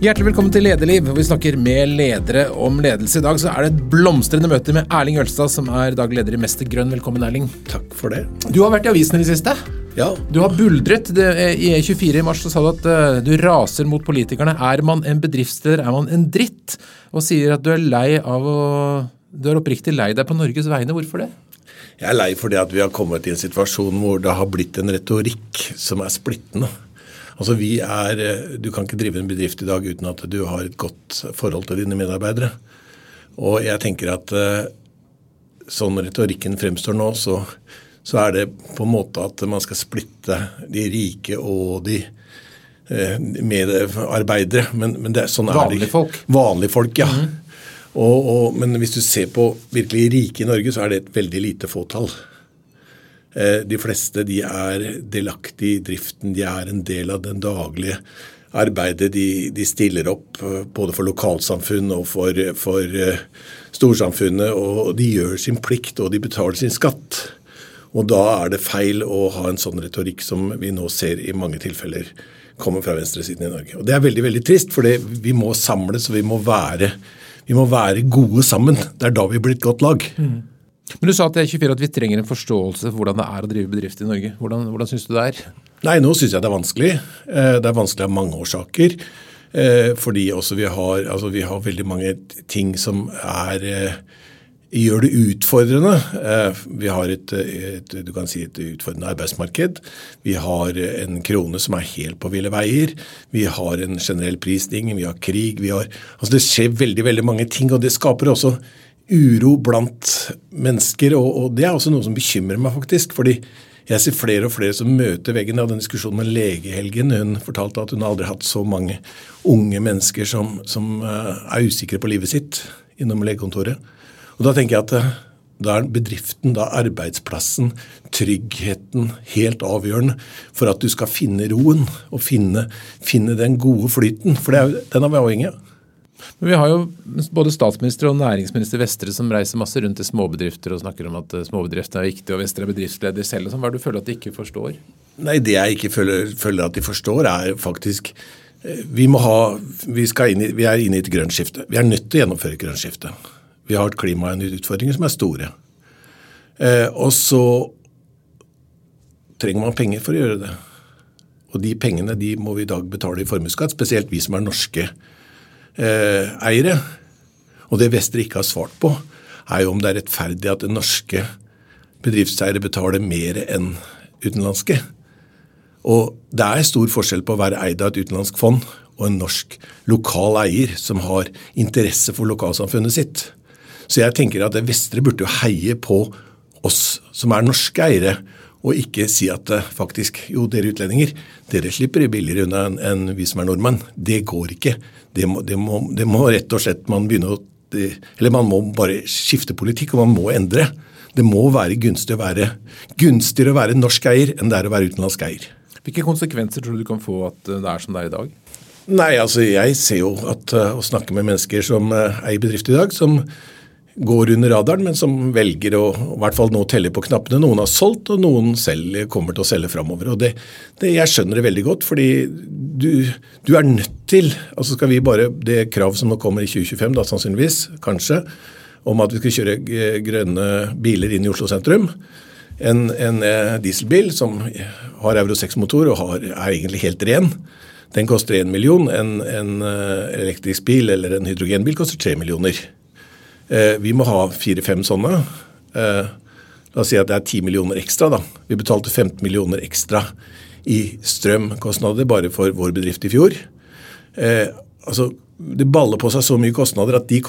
Hjertelig velkommen til Lederliv, hvor vi snakker med ledere om ledelse. I dag så er det et blomstrende møte med Erling Ølstad, som er daglig leder i Mester Grønn. Velkommen, Erling. Takk for det. Du har vært i avisen i det siste. Ja. Du har buldret. Det, I E24 i mars så sa du at uh, du raser mot politikerne. Er man en bedriftsleder, er man en dritt? Og sier at du er lei av å Du er oppriktig lei deg på Norges vegne. Hvorfor det? Jeg er lei fordi at vi har kommet i en situasjon hvor det har blitt en retorikk som er splittende. Altså vi er, eh, Du kan ikke drive en bedrift i dag uten at du har et godt forhold til dine medarbeidere. Og jeg tenker at eh, sånn retorikken fremstår nå, så, så er det på en måte at man skal splitte de rike og de eh, medarbeidere. Men, men det, sånn er det Vanlige folk. Vanlige folk, ja. og, og, men hvis du ser på virkelig rike i Norge, så er det et veldig lite fåtall. Eh, De fleste de er delaktige i driften, de er en del av den daglige arbeidet. De, de stiller opp eh, både for lokalsamfunn og for, for eh, storsamfunnet. Og de gjør sin plikt, og de betaler sin skatt. Og da er det feil å ha en sånn retorikk som vi nå ser i mange tilfeller kommer fra venstresiden i Norge. Og Det er veldig veldig trist, for vi må samles og vi må, være, vi må være gode sammen. Det er da vi blir et godt lag. Men Du sa til E24 at vi trenger en forståelse for hvordan det er å drive bedrift i Norge. Hvordan, hvordan syns du det er? Nei, nå syns jeg det er vanskelig. Eh, Det er vanskelig av mange årsaker. Eh, Fordi vi har, altså vi har veldig mange ting som er eh, gjør det utfordrende. Vi har et, et, si et utfordrende arbeidsmarked. Vi har en krone som er helt på ville veier. Vi har en generell prisstigning, vi har krig. Vi har, altså det skjer veldig veldig mange ting, og det skaper også uro blant mennesker. Og, og det er også noe som bekymrer meg, faktisk. fordi jeg ser flere og flere som møter veggen. Jeg hadde en diskusjon med legehelgen. Hun fortalte at hun aldri har hatt så mange unge mennesker som, som eh, er usikre på livet sitt innom legekontoret. Og Da tenker jeg at eh, da er bedriften, da arbeidsplassen, tryggheten helt avgjørende for at du skal finne roen og finne, finne den gode flyten. For er, den er vi avhengig av. Men Vi har jo både statsminister og næringsminister Vestre som reiser masse rundt til småbedrifter og snakker om at eh, småbedrifter er viktig, og Vestre er bedriftsleder selv. sånn. Hva er det du føler at de ikke forstår? Nei, det jeg ikke føler, føler at de forstår, er faktisk eh, vi, ha, vi, inn vi er inne i et grønt skifte. Vi er nødt til å gjennomføre et grønt skifte. Vi har klimautfordringer som er store. Eh, og så trenger man penger for å gjøre det. Og de pengene de må vi i dag betale i formuesskatt, spesielt vi som er norske eh, eiere. Og det Vestre ikke har svart på, er jo om det er rettferdig at norske bedriftseiere betaler mer enn utenlandske. Og det er stor forskjell på å være eid av et utenlandsk fond og en norsk lokal eier som har interesse for lokalsamfunnet sitt. Så jeg tenker at Vestre burde jo heie på oss som er norske eiere, og ikke si at eh, faktisk jo, dere utlendinger, dere slipper billigere unna enn vi som er nordmenn. Det går ikke. Det må, det, må, det må rett og slett man begynne å Eller man må bare skifte politikk, og man må endre. Det må være gunstig å være, gunstigere å være norsk eier enn det er å være utenlandsk eier. Hvilke konsekvenser tror du du kan få at eh, det er som det er i dag? Nei, altså jeg ser jo at uh, å snakke med mennesker som uh, eier bedrift i dag, som går under radaren, men som velger å i hvert fall nå telle på knappene. Noen har solgt, og noen selv kommer til å selge framover. Og det, det, jeg skjønner det veldig godt, fordi du, du er nødt til altså skal vi bare, Det krav som nå kommer i 2025, da sannsynligvis, kanskje, om at vi skal kjøre grønne biler inn i Oslo sentrum. En, en eh, dieselbil som har Euro 6-motor og har, er egentlig helt ren, den koster 1 million. En, en eh, elektrisk bil eller en hydrogenbil koster 3 millioner. Eh, Vi må ha fire-fem sånne. La oss si at det er 10 millioner ekstra. da. Vi betalte 15 millioner ekstra i strømkostnader bare for vår bedrift i fjor. Eh, altså, Det baller på seg så mye kostnader at de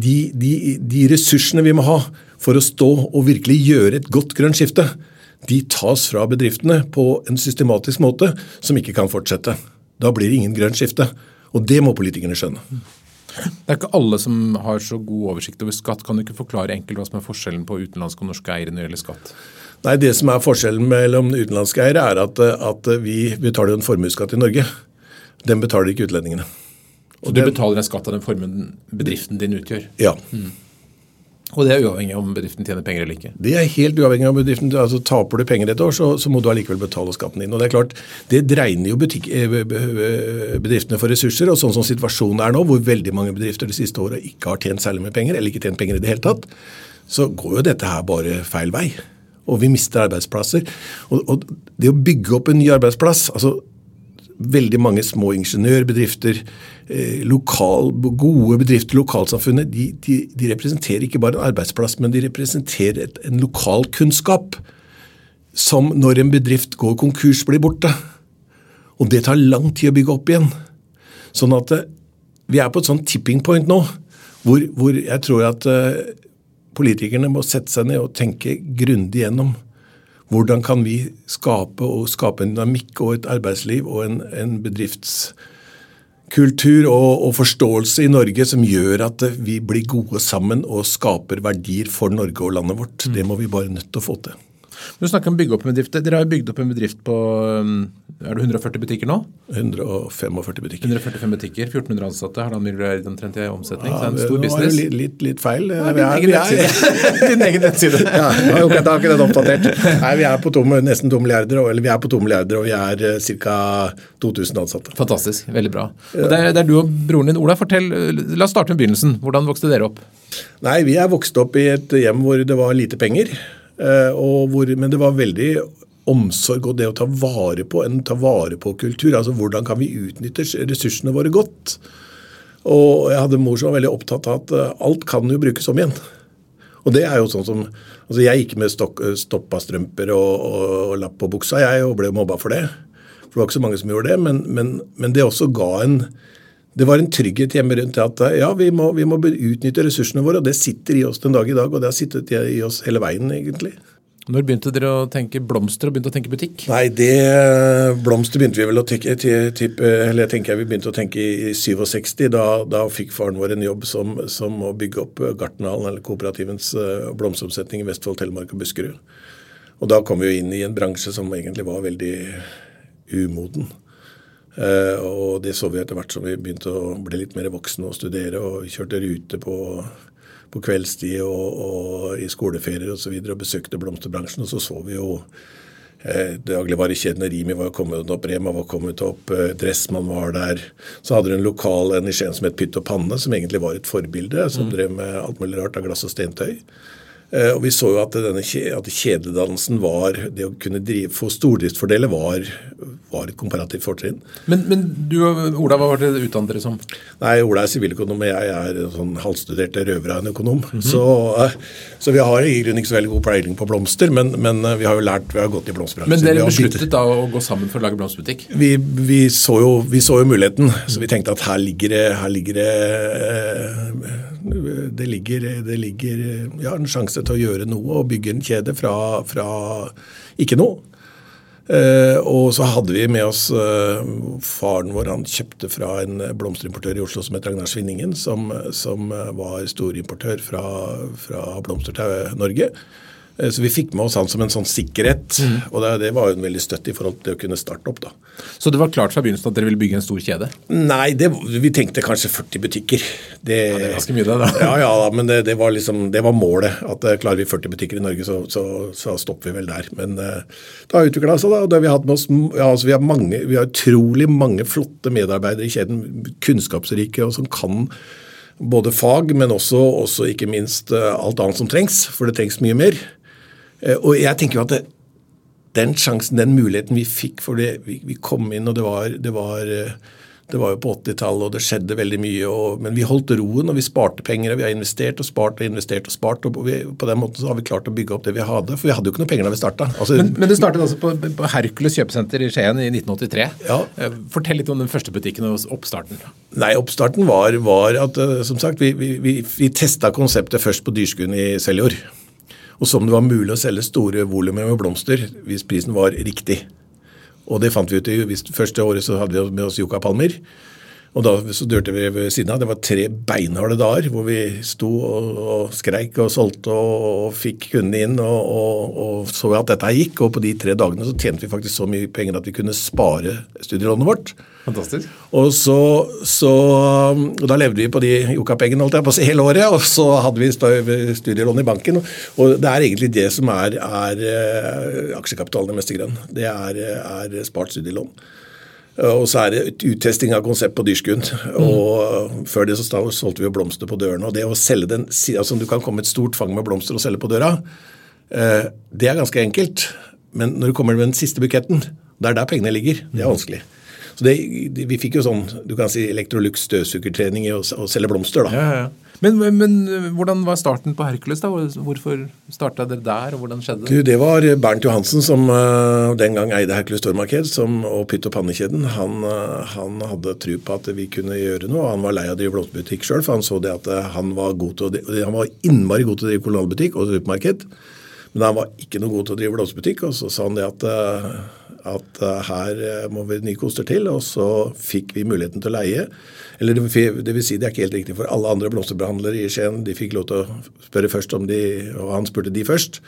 de, de, de ressursene vi må ha for å stå og virkelig gjøre et godt grønt skifte, de tas fra bedriftene på en systematisk måte som ikke kan fortsette. Da blir det ingen grønt skifte. Og det må politikerne skjønne. Det er ikke alle som har så god oversikt over skatt. Kan du ikke forklare enkelt hva som er forskjellen på utenlandske og norske eiere når det gjelder skatt? Nei, Det som er forskjellen mellom utenlandske eiere, er at, at vi betaler en formuesskatt i Norge. Den betaler ikke utlendingene. Så du betaler en skatt av den formuen bedriften din utgjør? Ja. Og det er uavhengig om bedriften tjener penger eller ikke? Det er helt uavhengig av bedriften. altså Taper du penger et år, så, så må du allikevel betale skatten din. Og Det er klart, det dregner jo butikk, eh, bedriftene for ressurser. og Sånn som situasjonen er nå, hvor veldig mange bedrifter de siste åra ikke har tjent særlig med penger, eller ikke tjent penger i det hele tatt, så går jo dette her bare feil vei. Og vi mister arbeidsplasser. Og, og det å bygge opp en ny arbeidsplass altså veldig mange små ingeniørbedrifter, eh, lokal, gode bedrifter lokalsamfunnet, de, de, de, representerer ikke bare en arbeidsplass, men de representerer et, en lokalkunnskap som når en bedrift går konkurs, blir borte. Og det tar lang tid å bygge opp igjen. Sånn at eh, vi er på et sånn tipping point nå, hvor, hvor jeg tror at uh, politikerne må sette seg ned og tenke grundig gjennom hvordan kan vi skape, skape en dynamikk og et arbeidsliv og en, en bedriftskultur og, og, forståelse i Norge som gjør at vi blir gode sammen og skaper verdier for Norge og landet vårt. Det må vi bare nødt til å få til. Du snakker om bygge opp en bedrift. Dere har jo bygd opp en bedrift på um, er det 140 butikker nå? 145 butikker. 145 butikker, 1400 ansatte, halvannen milliard omtrent i omsetning. Ja, så det er en stor business. Litt, litt, litt feil. Ja, din, egen nettside. din egen nettside. ja, jeg har ikke den oppdatert. Nei, Vi er på tom, nesten 2 milliarder, eller vi er på 2 milliarder og vi er eh, ca. 2000 ansatte. Fantastisk. Veldig bra. Og det er, det er du og broren din. Ola, fortell, la oss starte med begynnelsen. Hvordan vokste dere opp? Nei, Vi er vokst opp i et hjem hvor det var lite penger. Eh, hvor, men det var veldig omsorg og det å ta vare på en ta vare på kultur. altså Hvordan kan vi utnytte ressursene våre godt? Og Jeg hadde mor som var veldig opptatt av at eh, alt kan jo brukes om igjen. Og det er jo sånn som, altså Jeg gikk med stok, stoppa strømper og, og, og, lapp på buksa jeg, og ble mobba for det. For Det var ikke så mange som gjorde det, men, men, men det også ga en det var en trygghet hjemme rundt det at ja, vi må, vi må, utnytte ressursene våre. og Det sitter i oss den dag i dag, og det har sittet i oss hele veien, egentlig. Når begynte dere å tenke blomster og begynte å tenke butikk? Nei, det, Blomster begynte vi vel å tenke typ, eller jeg tenker vi begynte å tenke i 67. Da, da fikk faren vår en jobb som, som å bygge opp Gartnerhallen, eller kooperativens eh, blomsteromsetning i Vestfold, Telemark og Buskerud. Og Da kom vi jo inn i en bransje som egentlig var veldig umoden. Uh, og det så vi etter hvert som vi begynte å bli litt mer voksne og studere. Og vi kjørte rute på på kveldstid og, og i skoleferier osv. Og, så videre, og besøkte blomsterbransjen. Og så så vi jo eh, dagligvarekjedene Rimi var kommet opp, Rema var kommet opp, eh, Dressmann var der. Så hadde du en lokal en i Skien som het Pytt og panne, som egentlig var et forbilde, som mm. drev med alt mulig rart av glass og stentøy. Eh, og Vi så jo at, denne, at kjededannelsen var Det å kunne drive, få stordriftsfordeler var, var et komparativt fortrinn. Men, men, du og Ola, hva var det utdannet dere som? Nei, Ola er siviløkonom, og jeg er sånn halvstudert røver av en økonom. Mm -hmm. så, eh, så, vi har i grunnen ikke så veldig god peiling på blomster, men, men, eh, vi har jo lært, vi har gått i blomsterbransjen. Men dere besluttet da å gå sammen for å lage blomsterbutikk? Vi, vi, så, jo, vi så jo muligheten, så vi tenkte at her ligger det, her ligger det det ligger, det ligger ja, en sjanse til å gjøre noe og bygge en kjede fra, fra ikke noe. Eh, og så hadde vi med oss eh, faren vår. Han kjøpte fra en blomsterimportør i Oslo som het Ragnar Svinningen, som, som var storimportør fra, fra blomster til Norge. Eh, så vi fikk med oss han som en sånn sikkerhet. Mm. Og det, det, var jo en veldig støtte i forhold til å kunne starte opp. da. Så det var klart fra begynnelsen at dere ville bygge en stor kjede? Nei, det, vi tenkte kanskje 40 butikker. Det, ja, det er ganske mye det, da. Ja, ja, da, men det, det, var liksom, det var målet. At uh, klarer vi 40 butikker i Norge, så, så, så stopper vi vel der. Men uh, det har utvikla seg, da. og det vi har hatt med oss, ja, altså, vi, har mange, vi har utrolig mange flotte medarbeidere i kjeden. Kunnskapsrike og som kan både fag, men også, også ikke minst alt annet som trengs. For det trengs mye mer. Eh, og jeg tenker jo at det, den sjansen, den muligheten vi fikk for det, vi, vi kom inn, og det var, det var, eh, det var jo på 80-tallet, og det skjedde veldig mye. Og, men vi holdt roen, og vi sparte penger. og Vi har investert og spart og investert og spart. og vi, På den måten så har vi klart å bygge opp det vi hadde. For vi hadde jo ikke noe penger da vi starta. Altså, men, men, det startet altså på, på Hercules kjøpesenter i Skien i 1983. Ja. Eh, fortell litt om den første butikken og oppstarten. Nei, Oppstarten var, var at som sagt, vi, vi, vi, vi testa konseptet først på Dyrskuen i Seljord og som det var mulig å selge store volumer med blomster hvis prisen var riktig. Og det fant vi ut i. Første året så hadde vi med oss yuccapalmer. Og da dørte vi ved siden av. Det var tre beinharde dager hvor vi sto og, og skreik og solgte og, og fikk kundene inn og, og, og, så at dette gikk. Og på de tre dagene så tjente vi faktisk så mye penger at vi kunne spare studielånet vårt. Fantastisk. Og så, så og Da levde vi på de Joka-pengene holdt jeg på å si hele året, og så hadde vi studielån i banken. Og det er egentlig det som er, er eh, aksjekapitalen i Mestergrønn. Det er, er spart studielån. Og så er det uttesting av konsept på Dyrskund. Mm. Og før det så solgte vi jo blomster på dørene. Og det å selge den altså Du kan komme et stort fang med blomster og selge på døra. Eh, det er ganske enkelt. Men når du kommer med den siste buketten, det er der pengene ligger. Det er mm. vanskelig. Så det, Vi fikk jo sånn du kan si Electrolux støvsugertrening i å, å selge blomster. da. Ja, ja. Men, men, hvordan var starten på Hercules? da? Hvorfor starta dere der, og hvordan skjedde det? Det var Bernt Johansen, som uh, den gang eide Hercules Stormarked, og Pytt og pannekjeden. Han, uh, han, hadde tro på at vi kunne gjøre noe. Han var lei av å drive blomsterbutikk sjøl, for han så det at uh, han var god til å, han var innmari god til å drive kolonialbutikk og supermarked. Men han var ikke noe god til å drive blomsterbutikk, og så sa han det at at her må vi nye koster til. Og så fikk vi muligheten til å leie eller det vil si, det er ikke helt riktig, for alle andre blomsterbehandlere i Skien de fikk lov til å spørre først om de, og han spurte de først.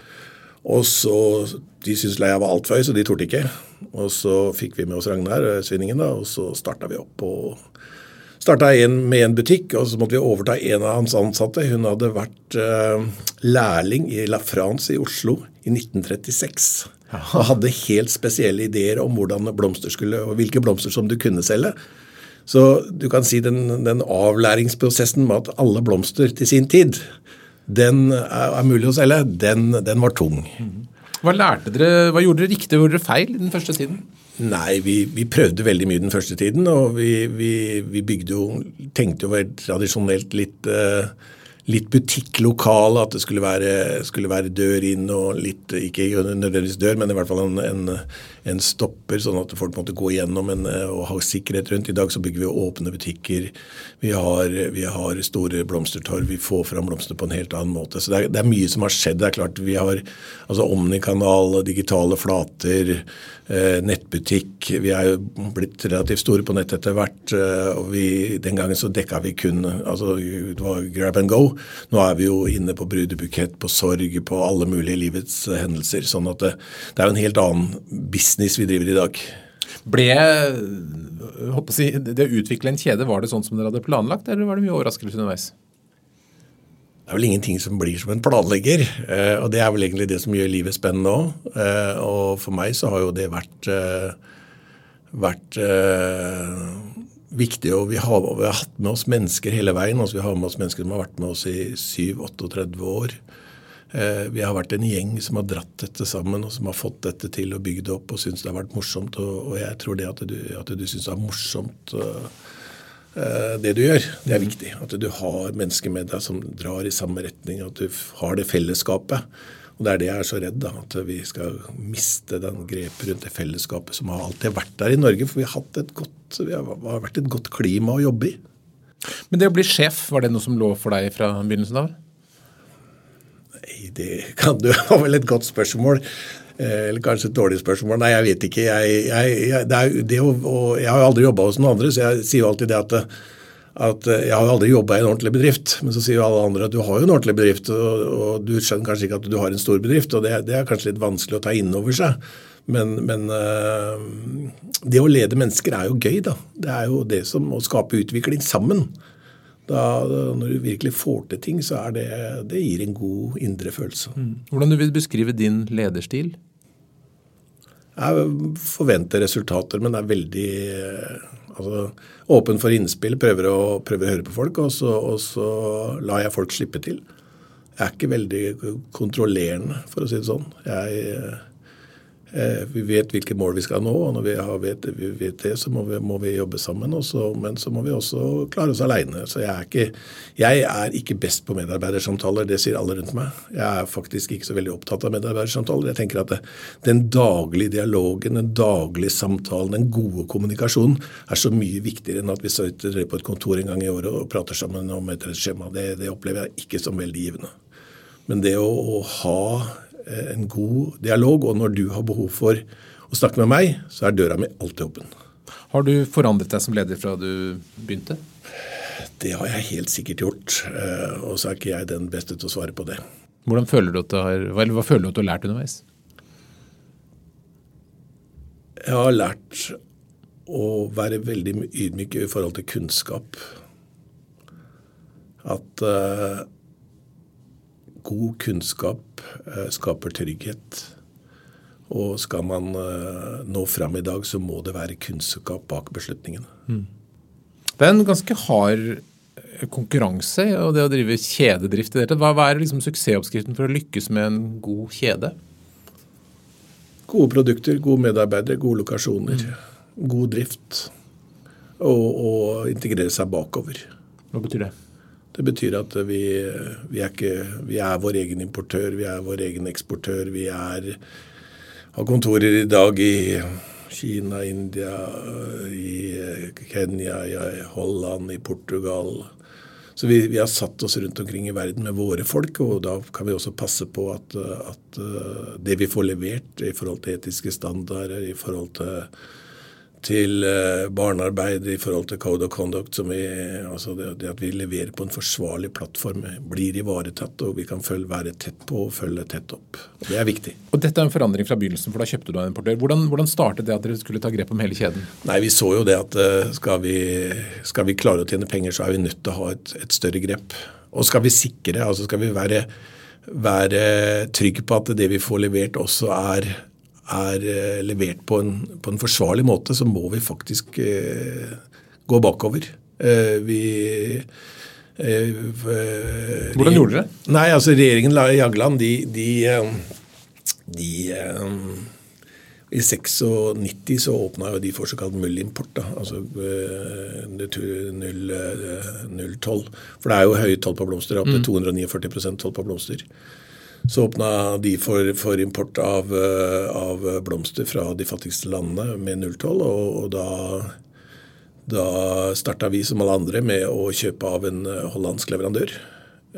Og så, De syntes leia var altfor høy, så de torde ikke. Og så fikk vi med oss Ragnar eh, Svinningen, da, og så starta vi opp. og starta med en butikk, og så måtte vi overta en av hans ansatte. Hun hadde vært uh, lærling i La France i Oslo i 1936. Og hadde helt spesielle ideer om hvordan blomster skulle, og hvilke blomster som du kunne selge. Så du kan si den, den avlæringsprosessen med at alle blomster til sin tid, den er, er mulig å selge, den, den, var tung. Hva lærte dere, hva gjorde dere riktig og gjorde dere feil i den første tiden? Nei, vi, vi, prøvde veldig mye den første tiden. Og vi, vi, vi bygde jo Tenkte jo tradisjonelt litt uh, litt butikklokale, at det skulle være, skulle være, dør inn og litt Ikke nødvendigvis dør, men i hvert fall en, en, en stopper, sånn at folk måtte gå igjennom en, og ha sikkerhet rundt. I dag så bygger vi åpne butikker. Vi har, vi har store blomstertorv. Vi får fram blomster på en helt annen måte. Så det er, det er mye som har skjedd. Det er klart Vi har altså Omni-kanal, digitale flater, eh, nettbutikk. Vi er jo blitt relativt store på nett etter hvert. Eh, og vi, Den gangen så dekka vi kun altså det var grab and go. Nå er vi jo inne på brudebukett, på sorg, på alle mulige livets hendelser. sånn at det, det er jo en helt annen business vi driver i dag. Ble si, det å utvikle en kjede, var det sånn som dere hadde planlagt, eller var det mye overraskelse underveis? Det er vel ingenting som blir som en planlegger, eh, og det er vel egentlig det som gjør livet spennende òg. Eh, og for meg så har jo det vært, eh, vært viktig. og vi har, vi har, hatt med oss mennesker hele veien. altså Vi har med oss mennesker som har vært med oss i 7-38 år. Vi har vært en gjeng som har dratt dette sammen og som har fått dette til og bygd det opp og syns det har vært morsomt. Og, jeg tror det at du, at du syns det er morsomt det du gjør, det er viktig. At du har mennesker med deg som drar i samme retning. At du har det fellesskapet. Og Det er det jeg er så redd, da, at vi skal miste den grepet rundt det fellesskapet som har alltid vært der i Norge. For vi har, hatt et godt, vi har, har vært et godt klima å jobbe i. Men det å bli sjef, var det noe som lå for deg fra begynnelsen av? Nei, det kan du ha vel et godt spørsmål. Eh, eller kanskje et dårlig spørsmål. Nei, jeg vet ikke. Jeg, jeg, jeg, det er, det å, jeg har jo aldri jobba hos noen andre, så jeg sier jo alltid det at at eh, jeg har jo aldri jobba i en ordentlig bedrift, men så sier jo alle andre at du har jo en ordentlig bedrift, og, og du skjønner kanskje ikke at du har en stor bedrift, og det, det er kanskje litt vanskelig å ta inn over seg. Men, men uh, det å lede mennesker er jo gøy, da. Det er jo det som å skape utvikling sammen. Da, når du virkelig får til ting, så er det, det gir en god indre følelse. Mm. Hvordan du vil beskrive din lederstil? Jeg forventer resultater, men er veldig altså, åpen for innspill, prøver å, prøver å høre på folk, og så, og så, lar jeg folk slippe til. Jeg er ikke veldig kontrollerende, for å si det sånn. Jeg Eh, vi vet hvilke mål vi skal nå, og når vi, vet, vi vet, det, så må vi, må vi jobbe sammen. Også, men så må vi også klare oss alene. Så jeg er, ikke, jeg er ikke best på medarbeidersamtaler, det sier alle rundt meg. Jeg er faktisk ikke så veldig opptatt av medarbeidersamtaler. Jeg tenker at det, den daglige dialogen, den daglige samtalen, den gode kommunikasjonen er så mye viktigere enn at vi sitter på et kontor en gang i året og prater sammen om et skjema. Det, det opplever jeg ikke som veldig givende. Men det å, å ha Eh, en god dialog. Og når du har behov for å snakke med meg, så er døra mi alltid åpen. Har du forandret deg som leder fra du begynte? Det har jeg helt sikkert gjort, eh, og så er ikke jeg den beste til å svare på det. Hvordan føler har, hva føler du at du har lært underveis? Jeg har lært å være veldig ydmyk i forhold til kunnskap. At uh, god kunnskap uh, skaper trygghet. Og skal man uh, nå fram i dag, så må det være kunnskap bak beslutningene. Mm. Det er en ganske hard konkurranse og det å drive kjededrift i dette. Hva er liksom suksessoppskriften for å lykkes med en god kjede? Gode produkter, gode medarbeidere, gode lokasjoner, mm. god drift. Og, og, integrere seg bakover. Hva betyr det? Det betyr at vi, vi, er ikke, vi, er vår egen importør, vi er vår egen eksportør. Vi er, har kontorer i dag i Kina, India, i Kenya, i Holland, i Portugal, så vi, vi, har satt oss rundt omkring i verden med våre folk, og da kan vi også passe på at, at eh, det vi får levert i forhold til etiske standarder, i forhold til til eh, barnearbeid i forhold til code of conduct. Vi, altså det, det, at vi leverer på en forsvarlig plattform, blir ivaretatt, og vi kan følge, være tett på og følge tett opp. Det er viktig. Og Dette er en forandring fra begynnelsen, for da kjøpte du en importør. Hvordan, hvordan startet det at dere skulle ta grep om hele kjeden? Nei, Vi så jo det at eh, skal vi, skal vi klare å tjene penger, så er vi nødt til å ha et, et større grep. Og skal vi sikre, altså skal vi være, være trygge på at det vi får levert også er er eh, levert på en, på en, forsvarlig måte, så må vi faktisk eh, gå bakover. Eh, vi eh, Hvordan gjorde dere det? Nei, altså Regjeringen Jagland de, de, eh, de i 96 så åpna jo de for såkalt nullimport, altså null-toll. For det er jo høy toll på blomster, opptil 249 toll på blomster så åpna de for, for import av, eh, av, blomster fra de fattigste landene med nulltoll. Og, og da, da starta vi som alle andre med å kjøpe av en eh, hollandsk leverandør.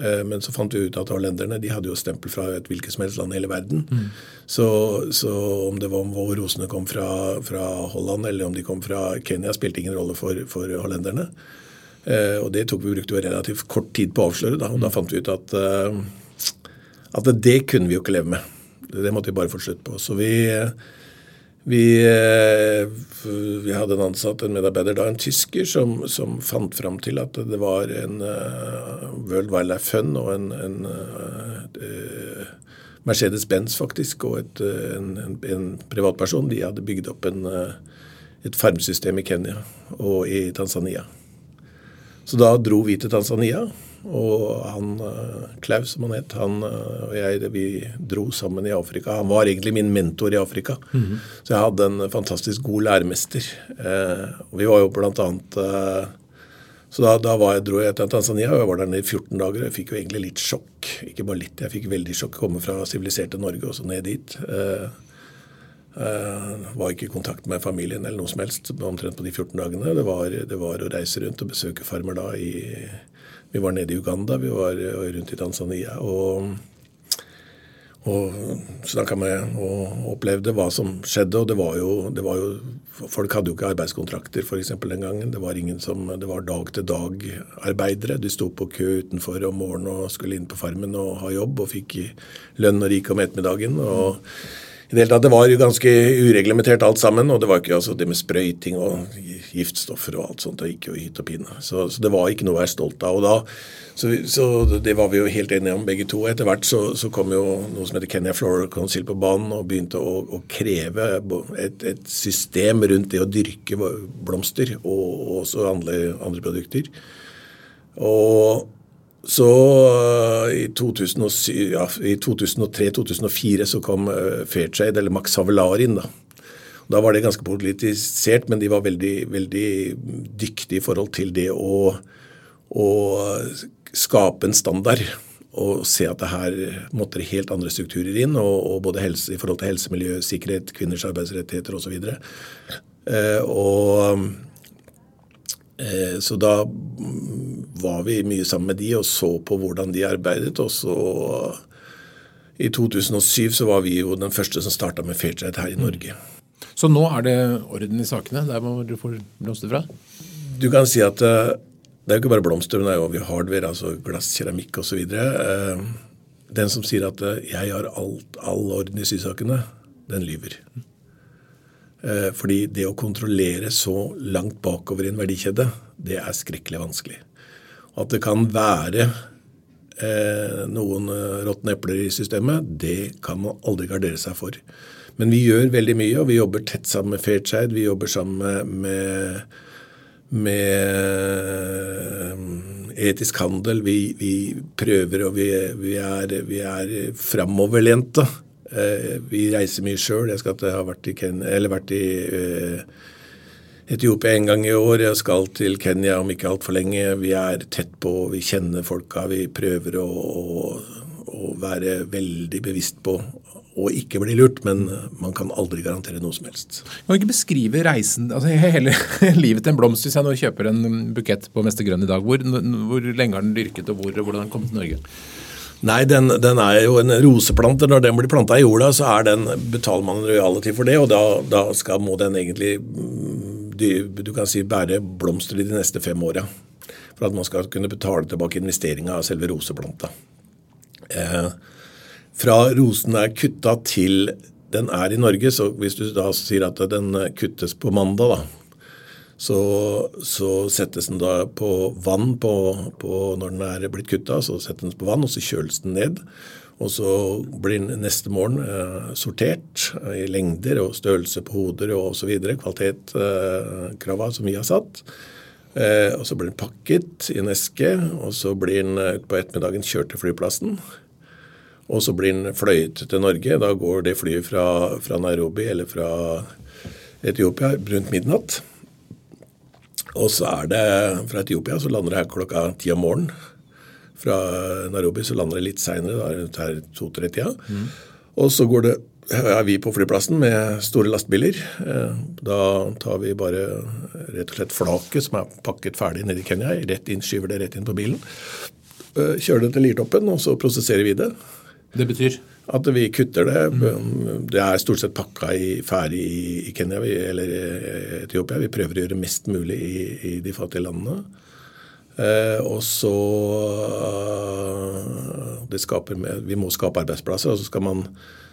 Eh, men så fant vi ut at hollenderne de hadde jo stempel fra et hvilket som helst land i hele verden. Mm. Så, så, om det var om hvor rosene kom fra, fra, Holland eller om de kom fra Kenya, spilte ingen rolle for, for hollenderne. Og det tok vi brukte jo relativt kort tid på å avsløre. Da, og da fant vi ut at at det kunne vi jo ikke leve med. Det måtte vi bare få slutt på. Så vi, vi, vi hadde en ansatt, en medarbeider da, en tysker, som, som fant fram til at det var en uh, World Wildlife Fund og en, en uh, Mercedes-Benz faktisk, og et, en, en, en, privatperson. De hadde bygd opp en, et farmsystem i Kenya og i Tanzania. Så da dro vi til Tanzania og han eh, Klaus, som han het, han eh, og jeg vi dro sammen i Afrika. Han var egentlig min mentor i Afrika. Mm -hmm. Så jeg hadde en fantastisk god læremester. Eh, og vi var jo blant annet eh, Så da, da jeg, dro jeg til Tanzania, og jeg var der nede i 14 dager. og Jeg fikk jo egentlig litt sjokk. Ikke bare litt, jeg fikk veldig sjokk. Komme fra siviliserte Norge og så ned dit. Eh, Uh, var ikke i kontakt med familien eller noe som helst omtrent på de 14 dagene. Det var, det var å reise rundt og besøke farmer da i vi var nede i Uganda, vi var rundt i Tanzania. og og snakka med og opplevde hva som skjedde. Og det var jo, det var jo Folk hadde jo ikke arbeidskontrakter f.eks. den gangen. Det var ingen som, det var dag-til-dag-arbeidere. De sto på kø utenfor om morgenen og skulle inn på farmen og ha jobb, og fikk lønn og rik om ettermiddagen. og i det hele tatt, Det var jo ganske ureglementert alt sammen. Og det var ikke altså det med sprøyting og giftstoffer og alt sånt. Det gikk jo i hytt og pine. Så, så, det var ikke noe å være stolt av. og da, så, så, det var vi jo helt enige om begge to. Etter hvert så, så kom jo noe som heter Kenya Floral Council på banen og begynte å, å kreve et, et, system rundt det å dyrke blomster og, og også andre, andre produkter. Og så uh, i, ja, i 2003-2004 så kom uh, Fairtrade, eller Max Havelaar, inn. Da. da var det ganske politisert, men de var veldig, veldig dyktige i forhold til det å, å skape en standard. Og se at det her måtte det helt andre strukturer inn, og, og både helse, i forhold til helse, miljø, sikkerhet, kvinners arbeidsrettigheter osv. Og, så uh, og Eh, så da var vi mye sammen med de og så på hvordan de arbeidet. Og så i 2007 så var vi jo den første som starta med Fairtrade her i Norge. Så nå er det orden i sakene, der hvor du får blomster fra? Du kan si at uh, det er jo ikke bare blomster, men det er jo hardware, altså glass, keramikk osv. Uh, den som sier at 'jeg har alt, all orden i sysakene', den lyver. Uh, fordi det å kontrollere så langt bakover i en verdikjede, det er skrekkelig vanskelig. At det kan være eh, noen råtne epler i systemet, det kan man aldri gardere seg for. Men vi gjør veldig mye, og vi jobber tett sammen med Fairtrade. Vi jobber sammen med med etisk handel. Vi, vi prøver, og vi, vi er, vi er framoverlente. Eh, vi reiser mye sjøl. Jeg skal ha vært i, Ken, vært i uh, Etiopia en gang i år. Jeg skal til Kenya om ikke altfor lenge. Vi er tett på, vi kjenner folka. Vi prøver å, å, å være veldig bevisst på og ikke bli lurt, men man kan aldri garantere noe som helst. Kan du ikke beskrive reisen, altså hele livet til en blomst, hvis jeg nå kjøper en bukett på Mester Grønn i dag, hvor, hvor lenge har den dyrket, og hvor, hvordan har den kommet til Norge? Nei, den, den, er jo en roseplante. Når den blir planta i jorda, så den, betaler man en royalty for det, og da, da skal, må den egentlig du, du kan si bære blomster i de neste fem åra. For at man skal kunne betale tilbake investeringa av selve roseplanta. Eh, fra rosen er kutta til den er i Norge, så hvis du da sier at den kuttes på mandag, da, så, så settes den da på vann på, på når den er blitt kutta. Så settes den på vann, og så kjøles den ned. Og så blir den neste morgen eh, sortert i lengder og størrelse på hoder og osv. Kvalitetskrava eh, som vi har satt. Eh, og så blir den pakket i en eske, og så blir den utpå på ettermiddagen kjørt til flyplassen. Og så blir den fløyet til Norge. Da går det flyet fra, fra Nairobi eller fra Etiopia rundt midnatt. Og så er det fra Etiopia så lander det her klokka ti om morgenen. Fra Nairobi så lander det litt seinere, rundt her to-tre-tida. Mm. Og så går det er vi på flyplassen med store lastebiler. Da tar vi bare rett og slett flaket som er pakket ferdig nede i Kenya, rett inn, skyver det rett inn på bilen. Kjører det til lirtoppen, og så prosesserer vi det. Det betyr? At vi kutter det. Mm. Det er stort sett pakka i, ferdig i, Kenya eller Etiopia. Vi prøver å gjøre mest mulig i, i de fattige landene. Eh, og så det skaper, Vi må skape arbeidsplasser, og så skal man,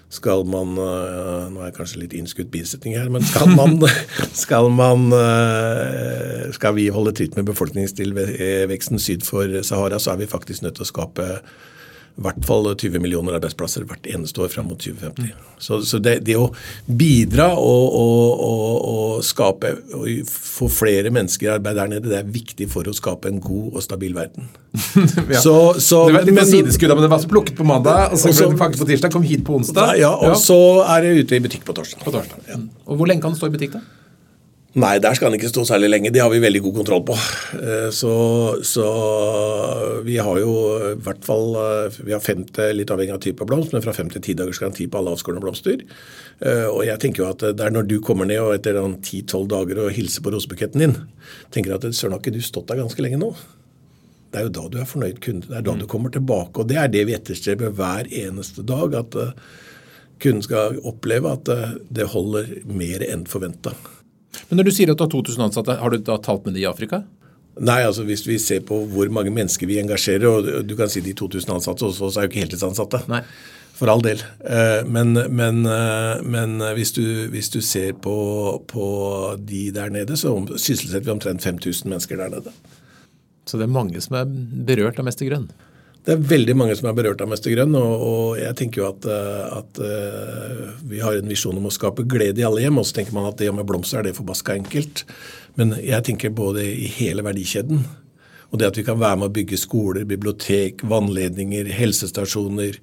skal man uh, Nå er jeg kanskje litt innskutt bisetning her, men skal man, skal, man skal vi holde tritt med befolkningstilveksten syd for Sahara, så er vi faktisk nødt til å skape i hvert fall 20 millioner arbeidsplasser hvert eneste år fram mot 2050. Så, så det, det, å bidra og, og, og, og skape og få flere mennesker i arbeid der nede, det er viktig for å skape en god og stabil verden. ja. så, så, det var litt men, sideskudd, men det var så plukket på mandag, og så ble det faktisk på tirsdag, kom hit på onsdag. Ja, og ja. så er det ute i butikk på torsdag. På torsdag. Ja. Og Hvor lenge kan det stå i butikk, da? Nei, der skal han ikke stå særlig lenge. Det har vi veldig god kontroll på. Eh, så, så vi har jo i hvert fall eh, vi har 50, litt avhengig av type blomst, men fra fem til ti dagers garanti på alle avskårne blomster. Eh, og jeg tenker jo at det er når du kommer ned og etter ti-tolv dager og hilser på rosebuketten din, tenker at søren har ikke du stått der ganske lenge nå? Det er jo da du er fornøyd kunde. Det er da du kommer tilbake. Og det er det vi etterstreber hver eneste dag. At kunden skal oppleve at det holder mer enn forventa. Men når du sier at du har 2000 ansatte, har du da talt med de i Afrika? Nei, altså hvis vi ser på hvor mange mennesker vi engasjerer, og du kan si de 2000 ansatte hos oss er jo ikke heltidsansatte. Nei. For all del. Eh, men, men, eh, men hvis, du, hvis, du, ser på, på, de der nede, så sysselsetter vi omtrent 5000 mennesker der nede. Så det er mange som er berørt av Mester Grønn? Det er veldig mange som er berørt av Mester Grønn, og, og jeg tenker jo at, eh, at uh, vi har en visjon om å skape glede i alle hjem. Og så tenker man at det med blomster er det forbaska enkelt. Men jeg tenker både i hele verdikjeden. Og det at vi kan være med å bygge skoler, bibliotek, vannledninger, helsestasjoner.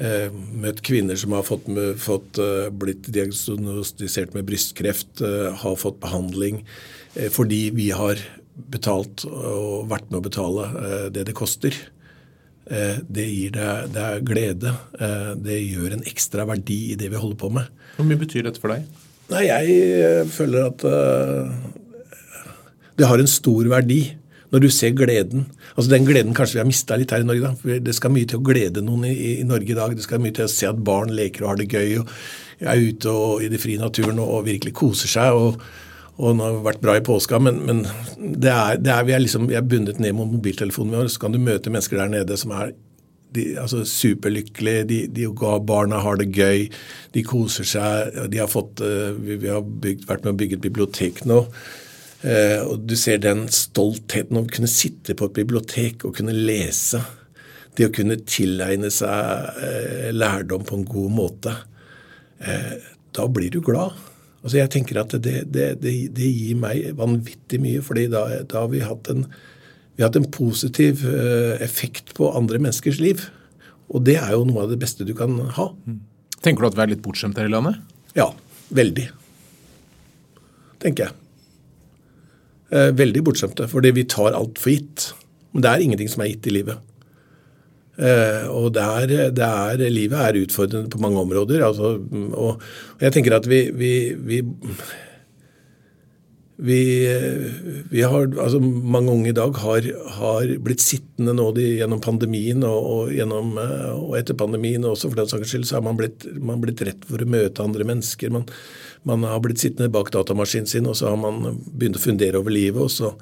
Uh, møtt kvinner som har fått, fått blitt diagnostisert med brystkreft, har fått behandling. fordi vi har betalt og vært med å betale det det koster. Eh, det gir deg, deg glede. Eh, det gjør en ekstra verdi i det vi holder på med. Hvor mye betyr dette for deg? Nei, Jeg eh, føler at det har en stor verdi Når du ser gleden altså Den gleden kanskje vi har mista litt her i Norge. da, for Det skal mye til å glede noen i, i, Norge i dag. Det skal mye til å se at barn leker og har det gøy og er ute og, i den frie naturen og, og virkelig koser seg. og og den har vært bra i påska, men, men det er, det er, vi, er liksom, er bundet ned mot mobiltelefonen vår. Så kan du møte mennesker der nede som er de, altså superlykkelige. De, de, barna har det gøy, de koser seg. De har fått, uh, vi, vi, har bygd, vært med å bygge et bibliotek nå. Uh, og Du ser den stoltheten å kunne sitte på et bibliotek og kunne lese. Det å kunne tilegne seg uh, lærdom på en god måte. Da blir du glad. Altså jeg tenker at det, det, det, det gir meg vanvittig mye, fordi da, da har vi hatt en, vi har hatt en positiv uh, effekt på andre menneskers liv. Og det er jo noe av det beste du kan ha. Tenker du at vi er litt bortskjemt her i landet? Ja. Veldig. Tenker jeg. Uh, veldig bortskjemte. Fordi vi tar alt for gitt. Men det er ingenting som er gitt i livet. Uh, og det er, livet er utfordrende på mange områder. Altså, og, og, jeg tenker at vi, vi, vi, vi, vi har, altså Mange unge i dag har, har blitt sittende nå de, gjennom pandemien og, og, gjennom, eh, og, etter pandemien også, for den saks skyld, så har man blitt, man blitt rett for å møte andre mennesker. Man, man har blitt sittende bak datamaskinen sin, og så har man begynt å fundere over livet. og så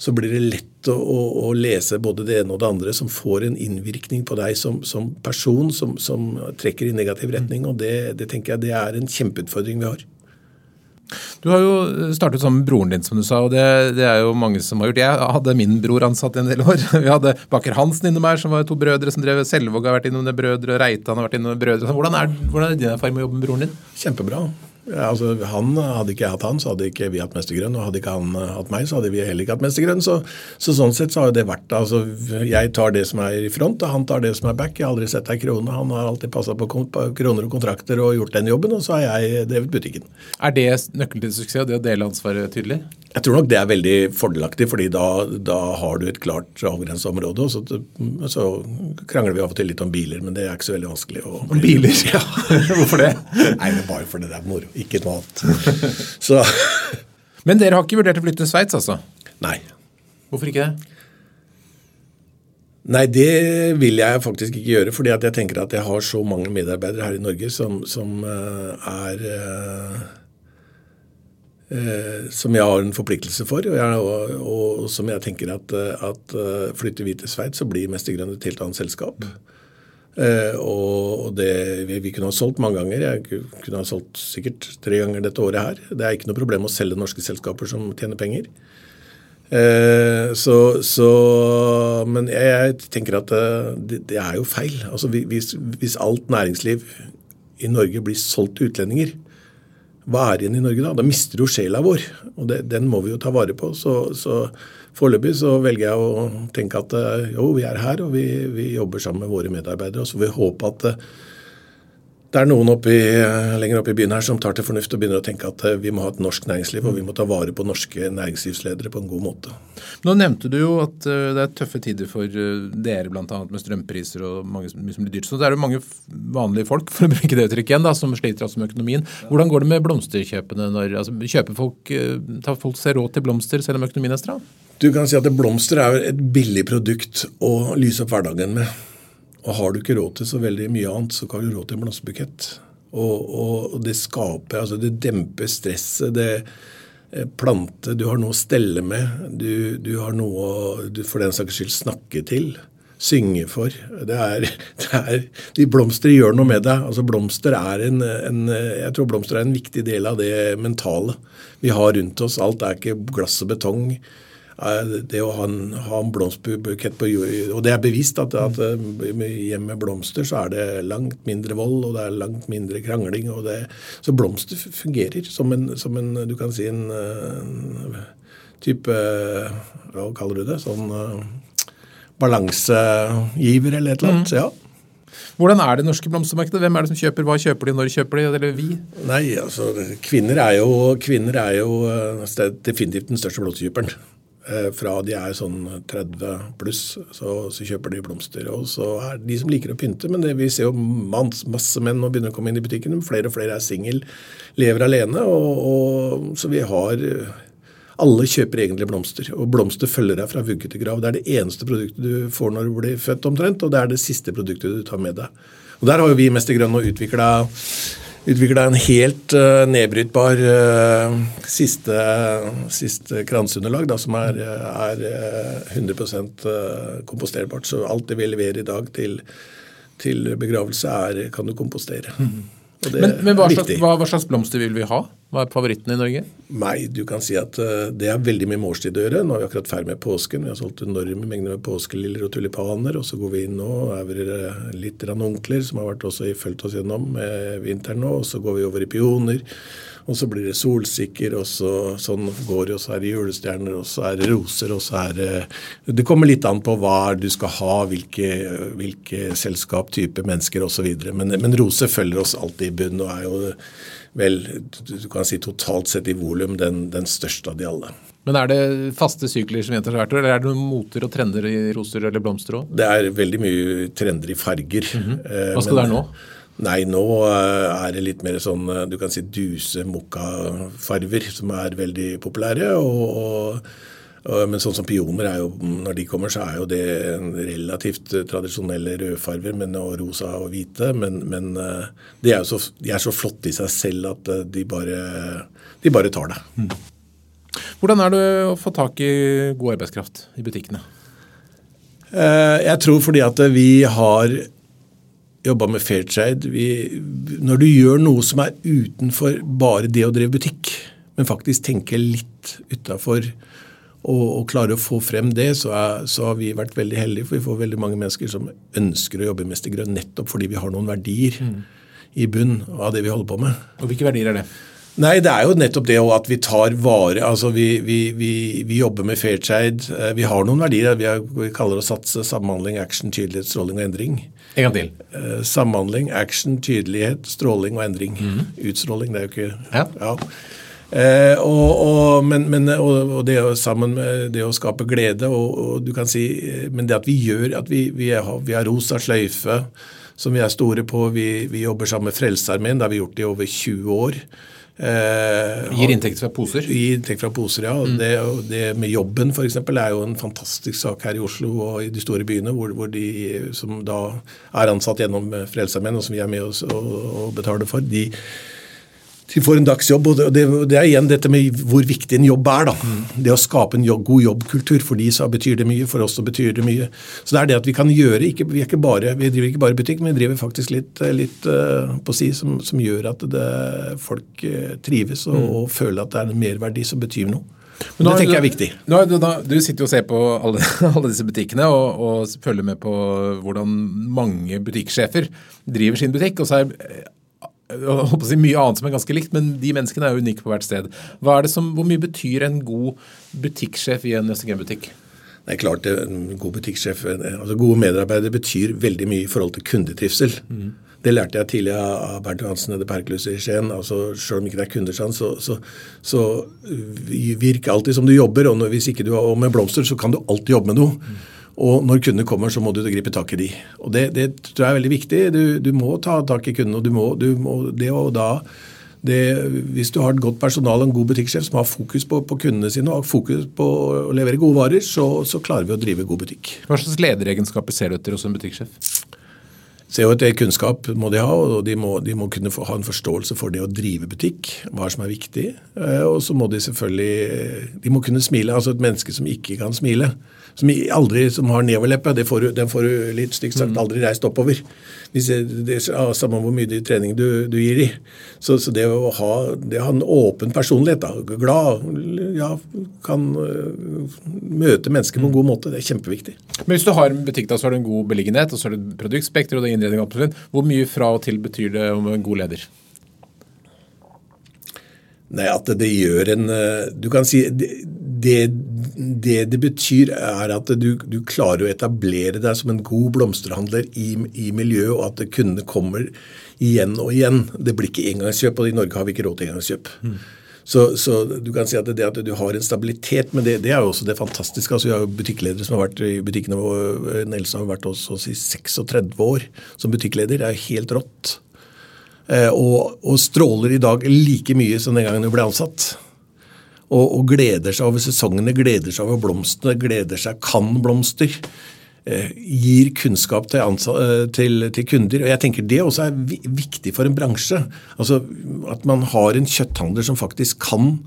så blir det lett å, å, å, lese både det ene og det andre som får en innvirkning på deg som, som person, som, som, trekker i negativ retning. og det, det, tenker jeg det er en kjempeutfordring vi har. Du har jo startet sammen med broren din, som du sa, og det, det, er jo mange som har gjort. Jeg hadde min bror ansatt i en del år. Vi hadde Baker Hansen innom her, som var to brødre som drev Selvåg har vært innom det brødre, og Reitan har vært innom det brødre. Hvordan er, hvordan er din erfaring med å jobbe med broren din? Kjempebra. Ja, altså, han, Hadde ikke jeg hatt han, så hadde ikke vi hatt Mestergrønn. Og hadde ikke han eh, hatt meg, så hadde vi heller ikke hatt Mestergrønn. Så, så, sånn sett så har det vært altså, Jeg tar det som er i front, og han tar det som er back. Jeg har aldri sett ei krone. Han har alltid passa på, på kroner og kontrakter og gjort den jobben, og så har jeg drevet butikken. Er det nøkkelen til suksess, det å dele ansvaret tydelig? Jeg tror nok det er veldig fordelaktig, fordi da, da har du et klart avgrensa område. Og så, så, krangler vi av og til litt om biler, men det er ikke så veldig vanskelig. Å, om biler? Ja. Hvorfor det? Nei, men Bare fordi det er moro, ikke noe annet. Så. Men dere har ikke vurdert å flytte til Sveits, altså? Nei. Hvorfor ikke det? Nei, det vil jeg faktisk ikke gjøre. fordi jeg tenker at jeg har så mange medarbeidere her i Norge som, som uh, er uh, Eh, som jeg har en forpliktelse for, og, jeg, og, og som jeg tenker at, at eh, flytter vi til Sveits, så blir Mestergrønn et helt annet selskap. Eh, og det, vi, kunne ha solgt mange ganger. Jeg kunne ha solgt sikkert tre ganger dette året her. Det er ikke noe problem å selge norske selskaper som tjener penger. Eh, så, så, Men jeg tenker at eh, det, det, er jo feil. Altså hvis, hvis alt næringsliv i Norge blir solgt til utlendinger, hva er igjen i Norge da? Da mister du sjela vår, og det, den må vi jo ta vare på. Så, så foreløpig så velger jeg å tenke at eh, jo, vi er her, og vi, vi jobber sammen med våre medarbeidere. Og så får vi håpe at eh, det er noen oppi, lenger oppe i byen her som tar til fornuft og begynner å tenke at eh, vi må ha et norsk næringsliv, og vi må ta vare på norske næringslivsledere på en god måte. Nå nevnte du jo at eh, det er tøffe tider for eh, dere, bl.a. med strømpriser og mange, mye som blir dyrt. Så det er jo mange vanlige folk for å bruke det uttrykket igjen, da, som sliter altså med økonomien. Hvordan går det med blomsterkjøpene? Når, altså, kjøper folk, Tar folk seg råd til blomster selv om økonomien er stram? Du kan si at Blomster er et billig produkt å lyse opp hverdagen med. Og har du ikke råd til så veldig mye annet, så kan du råd til en blomsterbukett. Og, og, det skaper altså Det demper stresset. det eh, plante, Du har noe å stelle med. Du, du har noe å du for den saks skyld snakke til. Synge for. Det er, det er, de blomster gjør noe med deg. altså Blomster er en, en, jeg tror blomster er en viktig del av det mentale vi har rundt oss. Alt er ikke glass og betong det å ha en, ha en blomsterbukett på jord Og det er bevisst at, at hjemme med blomster så er det langt mindre vold, og det er langt mindre krangling. og det, Så blomster fungerer som en, som en du kan si en, en type Hva kaller du det? Sånn uh, balansegiver eller et eller annet. Mm. ja. Hvordan er det norske blomstermarkedet? Hvem er det som kjøper? Hva kjøper de? Når kjøper de? Eller vi? Nei, altså, Kvinner er jo, kvinner er jo definitivt den største blomsterkjøperen. Eh, fra de er sånn 30 pluss, så, så, kjøper de blomster. Og så er de som liker å pynte, men det, vi ser jo masse, masse menn nå begynner å komme inn i butikken. Flere og flere er singel, lever alene. Og, og, så vi har Alle kjøper egentlig blomster, og blomster følger deg fra vugge til grav. Det er det eneste produktet du får når du blir født, omtrent, og det er det siste produktet du tar med deg. Og Der har jo vi Mester Grønn nå utvikla utvikla en helt uh, nedbrytbar uh, siste, siste kransunderlag da, som er, er uh, 100% komposterbart. Så alt det vi leverer i dag til, til begravelse, er, kan du kompostere. Mm. Men, men hva, slags, hva, hva, slags, blomster vil vi ha? Hva er favoritten i Norge? Nei, du kan si at uh, Det er veldig mye med årstid å gjøre. Nå er vi akkurat ferdig med påsken. Vi har solgt enorme mengder med påskeliljer og tulipaner. Og så går vi inn nå og er vi litt ranunkler, som har vært også fulgt oss gjennom med vinteren nå. Og så går vi over i pioner. Og så blir det solsikker, og så, sånn går det. Og så er det julestjerner, og så er det roser, og så er det Det kommer litt an på hva du skal ha, hvilke, hvilke selskap, type mennesker osv. Men, men roser følger oss alltid i bunn og er jo vel, du kan si totalt sett i volum den, den største av de alle. Men er det faste sykler som gjentar seg hvert år, eller er det noen moter og trender i roser eller blomster òg? Det er veldig mye trender i farger. Mm -hmm. Hva skal det være nå? Nei, nå eh, er det litt mer sånn eh, du kan si duse mokkafarver som er veldig populære. og, og men sånn som pioner er jo, når de kommer, så er jo det relativt tradisjonelle rødfarver men, og rosa og hvite. Men, men de, er så, de, er så, flotte i seg selv at de bare, de bare tar det. Mm. Hvordan er det å få tak i god arbeidskraft i butikkene? Jeg tror fordi at vi har jobba med Fairtrade. Vi, når du gjør noe som er utenfor bare det å drive butikk, men faktisk tenker litt utafor og, og, klare å få frem det, så, er, så, har vi vært veldig heldige. For vi får veldig mange mennesker som ønsker å jobbe i Mester Grønn nettopp fordi vi har noen verdier mm. i bunn av det vi holder på med. Og Hvilke verdier er det? Nei, det er jo nettopp det at vi tar vare altså Vi, vi, vi, vi jobber med fair trade. vi har noen verdier. Vi, har, vi kaller det å satse, samhandling, action, tydelighet, stråling og endring. En gang til. Uh, samhandling, action, tydelighet, stråling og endring. Mm. Utstråling, det er jo ikke Ja. ja. Uh, og, og, men, men, og, og, det sammen med det å skape glede og, du kan si, Men det at vi gjør at vi, vi, har, vi har rosa sløyfe som vi er store på. Vi, vi jobber sammen med Frelsesarmeen. Det har vi gjort i over 20 år. Eh, Gir inntekt fra poser? Gir inntekt fra poser, ja. Mm. Det, det, med jobben f.eks. er jo en fantastisk sak her i Oslo og i de store byene, hvor, hvor de som da er ansatt gjennom Frelsesarmeen, og som vi er med oss og, og betaler for, de de får en dagsjobb. og det, det, er igjen dette med hvor viktig en jobb er. da. Mm. Det å skape en jobb, god jobbkultur. For de så betyr det mye, for oss så betyr det mye. Så det er det at vi kan gjøre ikke, vi, bare, vi, driver ikke bare butikk, men vi driver faktisk litt, litt uh, på si som, som, gjør at det, folk uh, trives og, mm. og, føler at det er en merverdi som betyr noe. Men det tenker jeg er viktig. Nå, da, du sitter jo og ser på alle, alle disse butikkene og, og, følger med på hvordan mange butikksjefer driver sin butikk. og så er jeg håper å si mye annet som er ganske likt, men de menneskene er jo unike på hvert sted. Er som, Hvor mye betyr en god butikksjef i en Østegem-butikk? Det er klart En god butikksjef, altså gode medarbeidere betyr veldig mye i forhold til kundetrivsel. Mm. Det lærte jeg tidlig av Bernt Johansen nede i i Skien. altså Selv om ikke det er kunder, så, så, så virk alltid som du jobber. Og hvis ikke du har med blomster, så kan du alltid jobbe med noe. Mm. Og når kundene kommer, så må du gripe tak i de. Og Det, det tror jeg er veldig viktig. Du, du må ta tak i kundene. og du må, du må det og da det, hvis du har et godt personal og en god butikksjef som har fokus på, på, kundene sine og fokus på å levere gode varer, så, så klarer vi å drive god butikk. Hva slags lederegenskaper ser du etter hos en butikksjef? Se jo at Kunnskap må de ha, og de må, de må kunne ha en forståelse for det å drive butikk. Hva som er viktig. Eh, og så må de selvfølgelig de må kunne smile. altså Et menneske som ikke kan smile, som aldri som har nedoverleppe, den får du litt stygt sagt mm. aldri reist oppover. Hvis det er Samme hvor mye trening du, du gir i. Så, så, det, å ha, det å ha en åpen personlighet, da, glad, ja, kan uh, møte mennesker på en god måte, det er kjempeviktig. Men hvis du har en butikk, da, så har du en god beliggenhet, og så har du produktspekter og innredning absolutt. Hvor mye fra og til betyr det om en god leder? Nei, at det gjør en eh, Du kan si det, det det betyr, er at du, du, klarer å etablere deg som en god blomsterhandler i, i miljøet, og at kundene kommer igjen og igjen. Det blir ikke engangskjøp, og i Norge har vi ikke råd til engangskjøp. Mm. Så, så, du kan si at det at du har en stabilitet, men det, det er jo også det fantastiske. altså Vi har jo butikkledere som har vært i butikkene våre. Nelsa har vært hos oss i 36 år som butikkleder. Det er helt rått. Eh, og, og, stråler i dag like mye som den gangen hun ble ansatt. Og, og gleder seg over sesongene, gleder seg over blomstene, gleder seg kan blomster. Eh, gir kunnskap til, eh, til, til, kunder. og jeg tenker Det også er viktig for en bransje. Altså At man har en kjøtthandler som faktisk kan,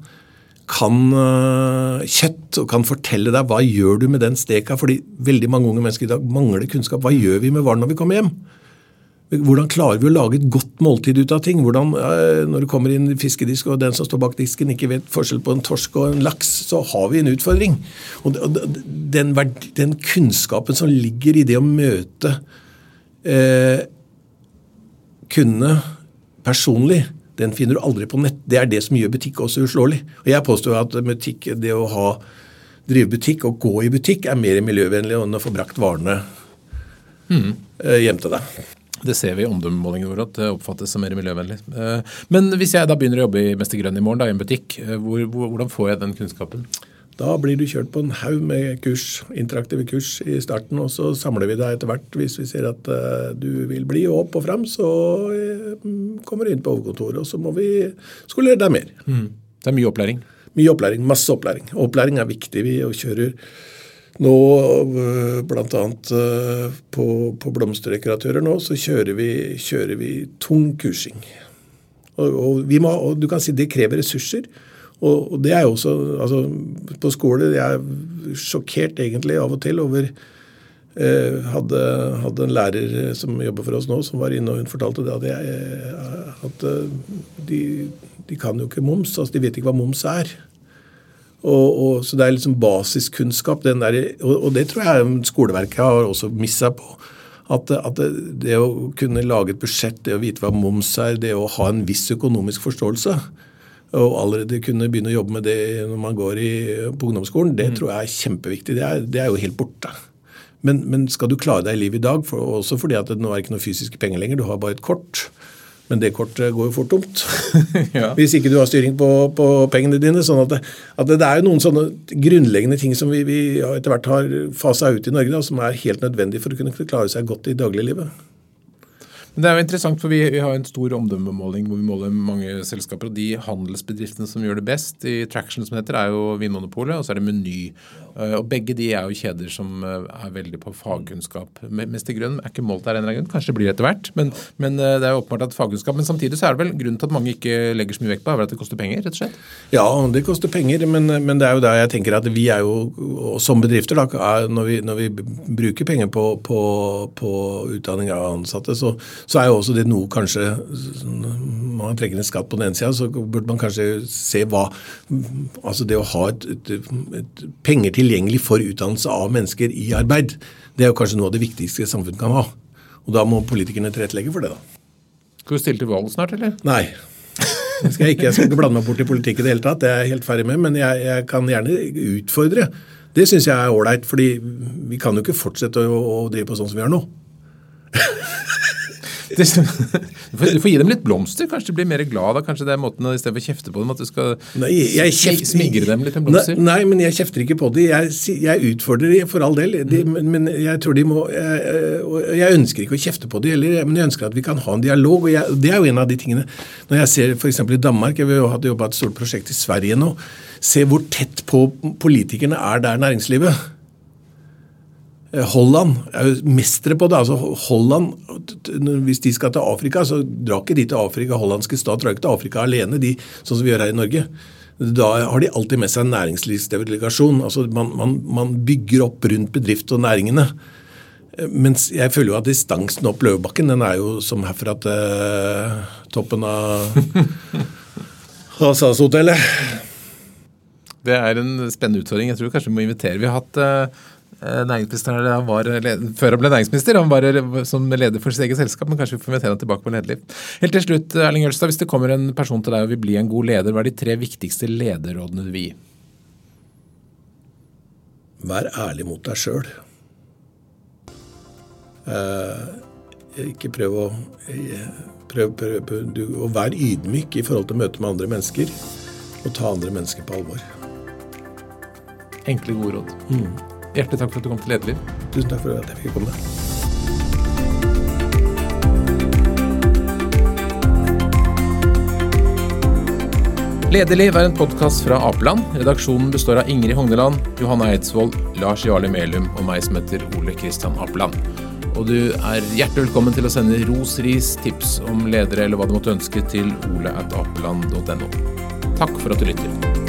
kan uh, kjøtt og kan fortelle deg hva gjør du med den steka. fordi veldig mange unge mennesker i dag mangler kunnskap. Hva gjør vi med varen når vi kommer hjem? Hvordan klarer vi å lage et godt måltid ut av ting? Hvordan, Når det kommer inn fiskedisk, og den som står bak disken ikke vet forskjell på en torsk og en laks, så har vi en utfordring. Og Den, den kunnskapen som ligger i det å møte eh, kundene personlig, den finner du aldri på nett. Det er det som gjør butikk også uslåelig. Og Jeg påstår at butikk, det å ha, drive butikk og gå i butikk er mer miljøvennlig enn å få brakt varene mm. hjem til deg. Det ser vi i omdømmemålingene våre at det oppfattes som mer miljøvennlig. Eh, men hvis jeg da begynner å jobbe i Mester Grønn i morgen, da, i en butikk, eh, hvor, hvordan får jeg den kunnskapen? Da blir du kjørt på en haug med kurs, interaktive kurs i starten, og så samler vi deg etter hvert. Hvis vi ser at uh, du vil bli opp og fram, så kommer du inn på hovedkontoret, og så må vi skolere deg mer. Mm. Det er mye opplæring? Mye opplæring. Masse opplæring. Opplæring er viktig. Vi kjører nå, øh, bl.a. Øh, på, på blomsterdekoratører nå, så kjører vi, kjører vi tung kursing. Og, og, må, og, du kan si det krever ressurser. Og, og det er jo også altså, På skole jeg er sjokkert egentlig av og til over eh, hadde, hadde, en lærer som jobber for oss nå, som var inne og hun fortalte det at, jeg, at de, de kan jo ikke moms. altså De vet ikke hva moms er. Og, og, så det er liksom basiskunnskap. Der, og, og, det tror jeg skoleverket har også missa på. At, at det, det, å kunne lage et budsjett, det å vite hva moms er, det å ha en viss økonomisk forståelse, og allerede kunne begynne å jobbe med det når man går i, på ungdomsskolen, det mm. tror jeg er kjempeviktig. Det er, det er jo helt borte. Men, men, skal du klare deg i livet i dag, for, også fordi at det nå er ikke noe fysiske penger lenger, du har bare et kort, men det kortet går jo fort tomt. ja. Hvis ikke du har styring på, på pengene dine. sånn at, det, at det, er jo noen sånne grunnleggende ting som vi, vi etter hvert har fasa ut i Norge, da, som er helt nødvendig for å kunne klare seg godt i dagliglivet. Men det er jo interessant, for vi, vi, har en stor omdømmemåling hvor vi måler mange selskaper. og De handelsbedriftene som gjør det best i Traction, som heter, er jo Vinmonopolet og så er det Meny. Eh, og Begge de er jo kjeder som eh, er veldig på fagkunnskap. Mester Grønn er ikke målt der en eller annen grunn. Kanskje det blir etter hvert. Men, men, eh, det er jo åpenbart at fagkunnskap. Men samtidig så er det vel grunnen til at mange ikke legger så mye vekt på, er at det koster penger? rett og slett? Ja, det koster penger. Men, men det er jo der jeg tenker at vi er jo som bedrifter, da, når vi, når vi bruker penger på, på, på utdanning av ansatte, så så er jo også det noe kanskje Man trekker en skatt på den ene sida, så burde man kanskje se hva Altså det å ha et, et, et penger tilgjengelig for utdannelse av mennesker i arbeid, det er jo kanskje noe av det viktigste samfunnet kan ha. Og da må politikerne tilrettelegge for det, da. Skal du stille til valg snart, eller? Nei. Det skal jeg ikke. Jeg skal ikke blande meg bort i politikk i det hele tatt, det er jeg helt ferdig med. Men jeg, jeg kan gjerne utfordre. Det syns jeg er ålreit, fordi vi kan jo ikke fortsette å, å drive på sånn som vi gjør nå. du, får, du får gi dem litt blomster. Kanskje de blir mer glad da. Kanskje det er måten i stedet for å kjefte på dem, at du skal nei, jeg kjefter, smigre dem litt med blomster? Nei, men jeg kjefter ikke på dem. Jeg, jeg utfordrer dem for all del. De, mm. men, jeg tror de må jeg, jeg, ønsker ikke å kjefte på dem heller, men jeg ønsker at vi kan ha en dialog. og jeg, Det er jo en av de tingene. Når jeg ser f.eks. i Danmark, jeg har jobba et stort prosjekt i Sverige nå, se hvor tett på politikerne er der næringslivet. Eh, Holland er jo mestere på det. altså Holland, Hvis de skal til Afrika, så drar ikke de til Afrika. Hollandske stat drar ikke til Afrika alene, de, sånn som vi gjør her i Norge. Da har de alltid med seg en næringslivsdelegasjon. altså man, man, man, bygger opp rundt bedrift og næringene. Eh, mens jeg føler jo at distansen opp Løvebakken den er jo som herfra til uh, toppen av SAS-hotellet. Det er en spennende utfordring. Jeg tror kanskje vi må invitere. Vi har hatt Eh, næringsministeren han var, Før han ble næringsminister, han var som leder for sitt eget selskap, men kanskje vi får invitere ham tilbake på lederliv. Helt til slutt, Erling Ølstad, hvis det kommer en person til deg og vil bli en god leder, hva er de tre viktigste lederrådene du vil gi? Vær ærlig mot deg sjøl. Eh, ikke prøv å prøv, prøv, prøv, du, å være ydmyk i forhold til møte med andre mennesker, og ta andre mennesker på alvor. Enkle, gode råd. Mm. Hjertelig takk for at du kom til Lederliv. Tusen takk for at jeg fikk komme. Lederliv er en podkast fra Apeland. Redaksjonen består av Ingrid Hogneland, Johanna Eidsvoll, Lars Jarle Melum og meg som heter Ole Kristian Apeland. Og du er hjertelig velkommen til å sende ros, ris, tips om ledere eller hva du måtte ønske til oleatapeland.no. Takk for at du lytter.